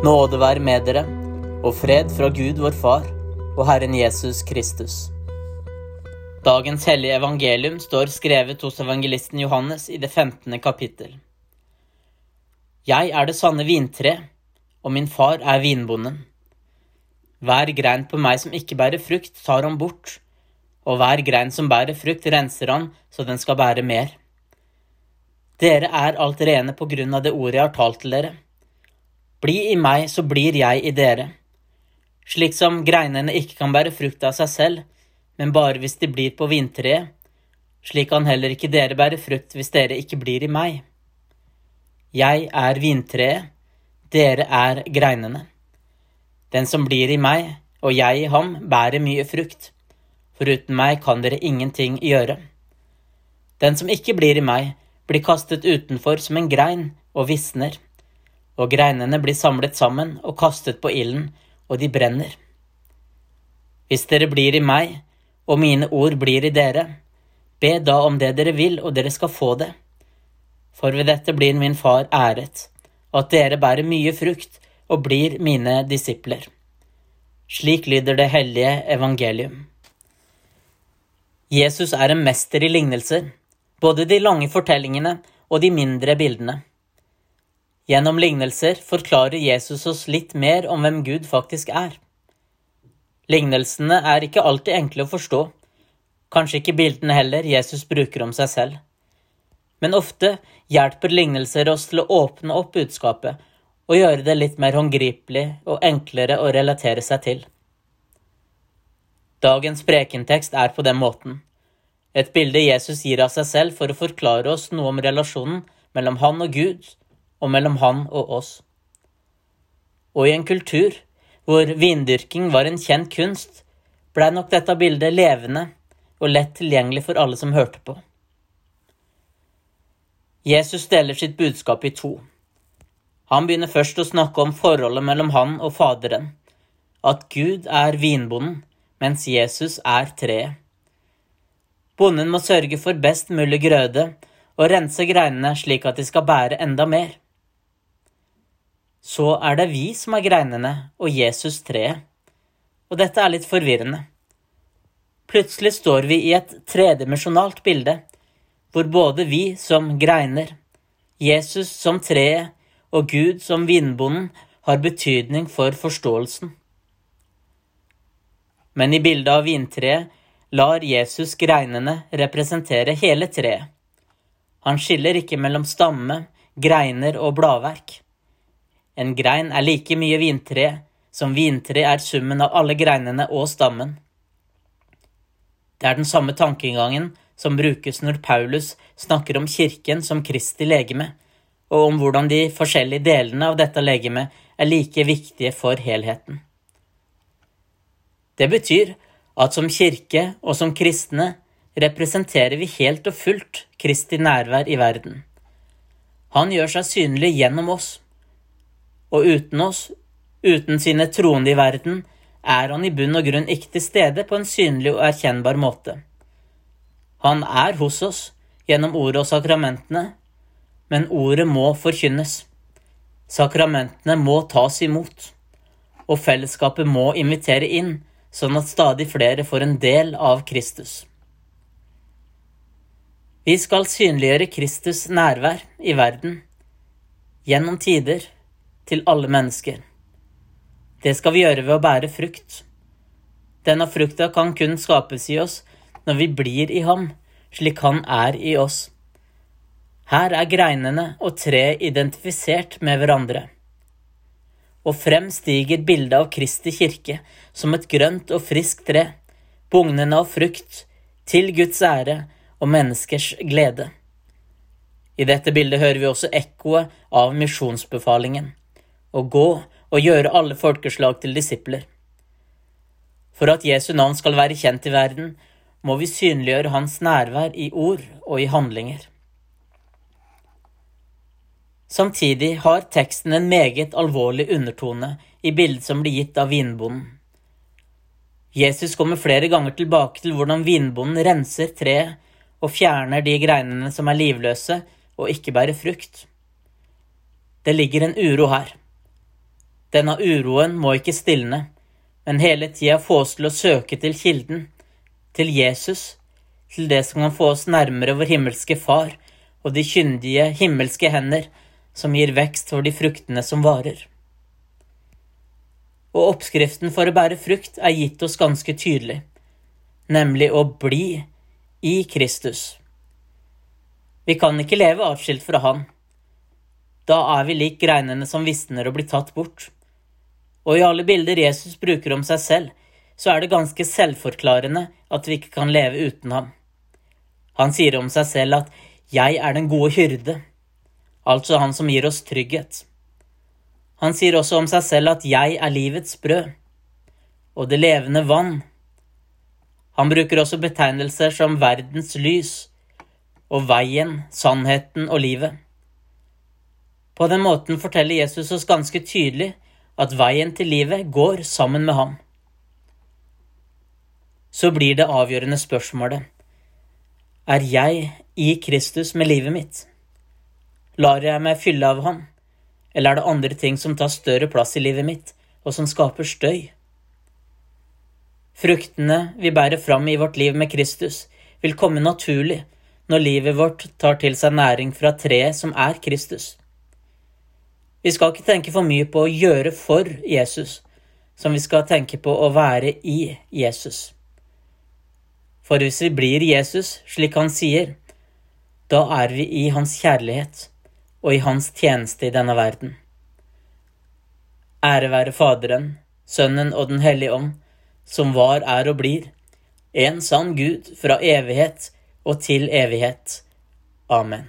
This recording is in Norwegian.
Nåde være med dere, og fred fra Gud vår Far og Herren Jesus Kristus. Dagens hellige evangelium står skrevet hos evangelisten Johannes i det 15. kapittel. Jeg er det sanne vintre, og min far er vinbonden. Hver grein på meg som ikke bærer frukt, tar han bort, og hver grein som bærer frukt, renser han så den skal bære mer. Dere er alt rene på grunn av det ordet jeg har talt til dere. Bli i meg, så blir jeg i dere. Slik som greinene ikke kan bære frukt av seg selv, men bare hvis de blir på vintreet, slik kan heller ikke dere bære frukt hvis dere ikke blir i meg. Jeg er vintreet, dere er greinene. Den som blir i meg, og jeg i ham, bærer mye frukt. Foruten meg kan dere ingenting gjøre. Den som ikke blir i meg, blir kastet utenfor som en grein og visner, og greinene blir samlet sammen og kastet på ilden, og de brenner. Hvis dere blir i meg, og mine ord blir i dere, be da om det dere vil, og dere skal få det. For ved dette blir min far æret, at dere bærer mye frukt og blir mine disipler. Slik lyder det hellige evangelium. Jesus er en mester i lignelser både de lange fortellingene og de mindre bildene. Gjennom lignelser forklarer Jesus oss litt mer om hvem Gud faktisk er. Lignelsene er ikke alltid enkle å forstå, kanskje ikke bildene heller Jesus bruker om seg selv. Men ofte hjelper lignelser oss til å åpne opp budskapet og gjøre det litt mer håndgripelig og enklere å relatere seg til. Dagens prekentekst er på den måten. Et bilde Jesus gir av seg selv for å forklare oss noe om relasjonen mellom han og Gud, og mellom han og oss. Og i en kultur hvor vindyrking var en kjent kunst, blei nok dette bildet levende og lett tilgjengelig for alle som hørte på. Jesus deler sitt budskap i to. Han begynner først å snakke om forholdet mellom han og Faderen, at Gud er vinbonden, mens Jesus er treet. Bonden må sørge for best mulig grøde og rense greinene slik at de skal bære enda mer. Så er det vi som er greinene og Jesus treet. Og dette er litt forvirrende. Plutselig står vi i et tredimensjonalt bilde, hvor både vi som greiner, Jesus som treet og Gud som vindbonden har betydning for forståelsen. Men i bildet av vintreet lar Jesus greinene representere hele treet. Han skiller ikke mellom stamme, greiner og bladverk. En grein er like mye vintre som vintre er summen av alle greinene og stammen. Det er den samme tankegangen som brukes når Paulus snakker om kirken som Kristi legeme, og om hvordan de forskjellige delene av dette legemet er like viktige for helheten. Det betyr at som kirke og som kristne representerer vi helt og fullt Kristi nærvær i verden. Han gjør seg synlig gjennom oss, og uten oss, uten sine troende i verden, er han i bunn og grunn ikke til stede på en synlig og erkjennbar måte. Han er hos oss gjennom ordet og sakramentene, men ordet må forkynnes. Sakramentene må tas imot, og fellesskapet må invitere inn sånn at stadig flere får en del av Kristus. Vi skal synliggjøre Kristus' nærvær i verden, gjennom tider, til alle mennesker. Det skal vi gjøre ved å bære frukt. Denne frukta kan kun skapes i oss når vi blir i ham, slik han er i oss. Her er greinene og treet identifisert med hverandre og frem stiger bildet av Kristi kirke som et grønt og friskt tre, bugnende av frukt, til Guds ære og menneskers glede. I dette bildet hører vi også ekkoet av misjonsbefalingen, å gå og gjøre alle folkeslag til disipler. For at Jesu navn skal være kjent i verden, må vi synliggjøre hans nærvær i ord og i handlinger. Samtidig har teksten en meget alvorlig undertone i bildet som blir gitt av vinbonden. Jesus kommer flere ganger tilbake til hvordan vinbonden renser treet og fjerner de greinene som er livløse og ikke bærer frukt. Det ligger en uro her. Denne uroen må ikke stilne, men hele tida få oss til å søke til kilden, til Jesus, til det som kan få oss nærmere vår himmelske Far og de kyndige himmelske hender som gir vekst for de fruktene som varer. Og oppskriften for å bære frukt er gitt oss ganske tydelig, nemlig å bli i Kristus. Vi kan ikke leve atskilt fra Han. Da er vi lik greinene som visner og blir tatt bort. Og i alle bilder Jesus bruker om seg selv, så er det ganske selvforklarende at vi ikke kan leve uten ham. Han sier om seg selv at 'jeg er den gode hyrde', altså han som gir oss trygghet. Han sier også om seg selv at 'jeg er livets brød' og det levende vann. Han bruker også betegnelser som verdens lys og veien, sannheten og livet. På den måten forteller Jesus oss ganske tydelig at veien til livet går sammen med ham. Så blir det avgjørende spørsmålet er jeg i Kristus med livet mitt? Lar jeg meg fylle av ham, eller er det andre ting som tar større plass i livet mitt, og som skaper støy? Fruktene vi bærer fram i vårt liv med Kristus, vil komme naturlig når livet vårt tar til seg næring fra treet som er Kristus. Vi skal ikke tenke for mye på å gjøre for Jesus, som vi skal tenke på å være i Jesus. For hvis vi blir Jesus slik han sier, da er vi i hans kjærlighet og i hans tjeneste i denne verden. Ære være Faderen, Sønnen og Den hellige ånd, som var, er og blir, en sann Gud fra evighet og til evighet. Amen.